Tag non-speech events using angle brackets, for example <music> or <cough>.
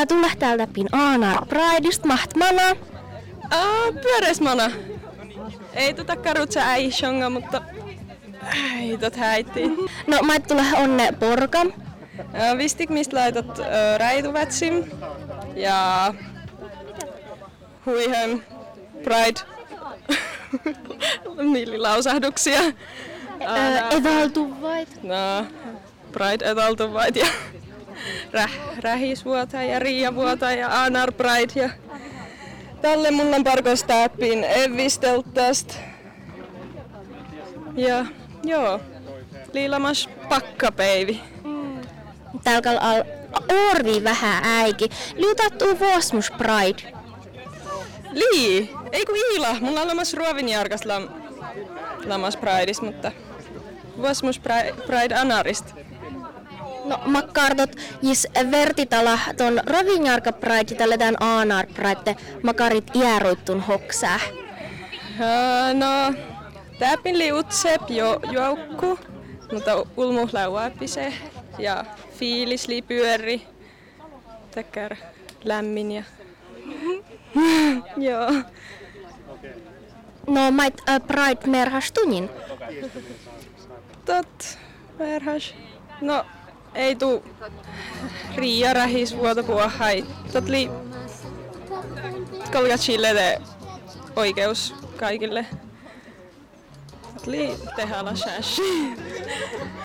Täällä tulee täältä pin Aanar Prideista mahtmana. Aa, pyöreismana. Ei tota karutsa äi shonga, mutta ei tot häitti. No, mä tulee onne porka. Vistik, mistä laitat räituvätsim ja huihem Pride <laughs> Millilausahduksia. Evaltuvait. No, Pride etaltuvait ja räh, rähisvuota ja riiavuota ja Anar Pride ja tälle mulla on parkos täppin evisteltäst. Ja joo, liilamas pakkapeivi. Täällä al orvi vähän äiki. Liutattuu Vosmus Pride. Lii, ei kun Iila, mulla on olemassa Ruovinjarkas lam, lamas Prideis, mutta Vosmus Pride, Pride Anarist. No, makkartot jis vertitala ton Rovinjarka Pride tälle tän Aanar Pride makarit iäruittun hoksää. Uh, no, täpin liutsep jo joukku, mutta ulmu lauapise ja fiilis li pyöri. Täkkär lämmin ja... <laughs> Joo. No, mait uh, Pride merhastunin. Tot, verhas. No, ei tuu Riia rähis vuota puohai. Tot li... Kolga chillede oikeus kaikille. Tot li tehdä la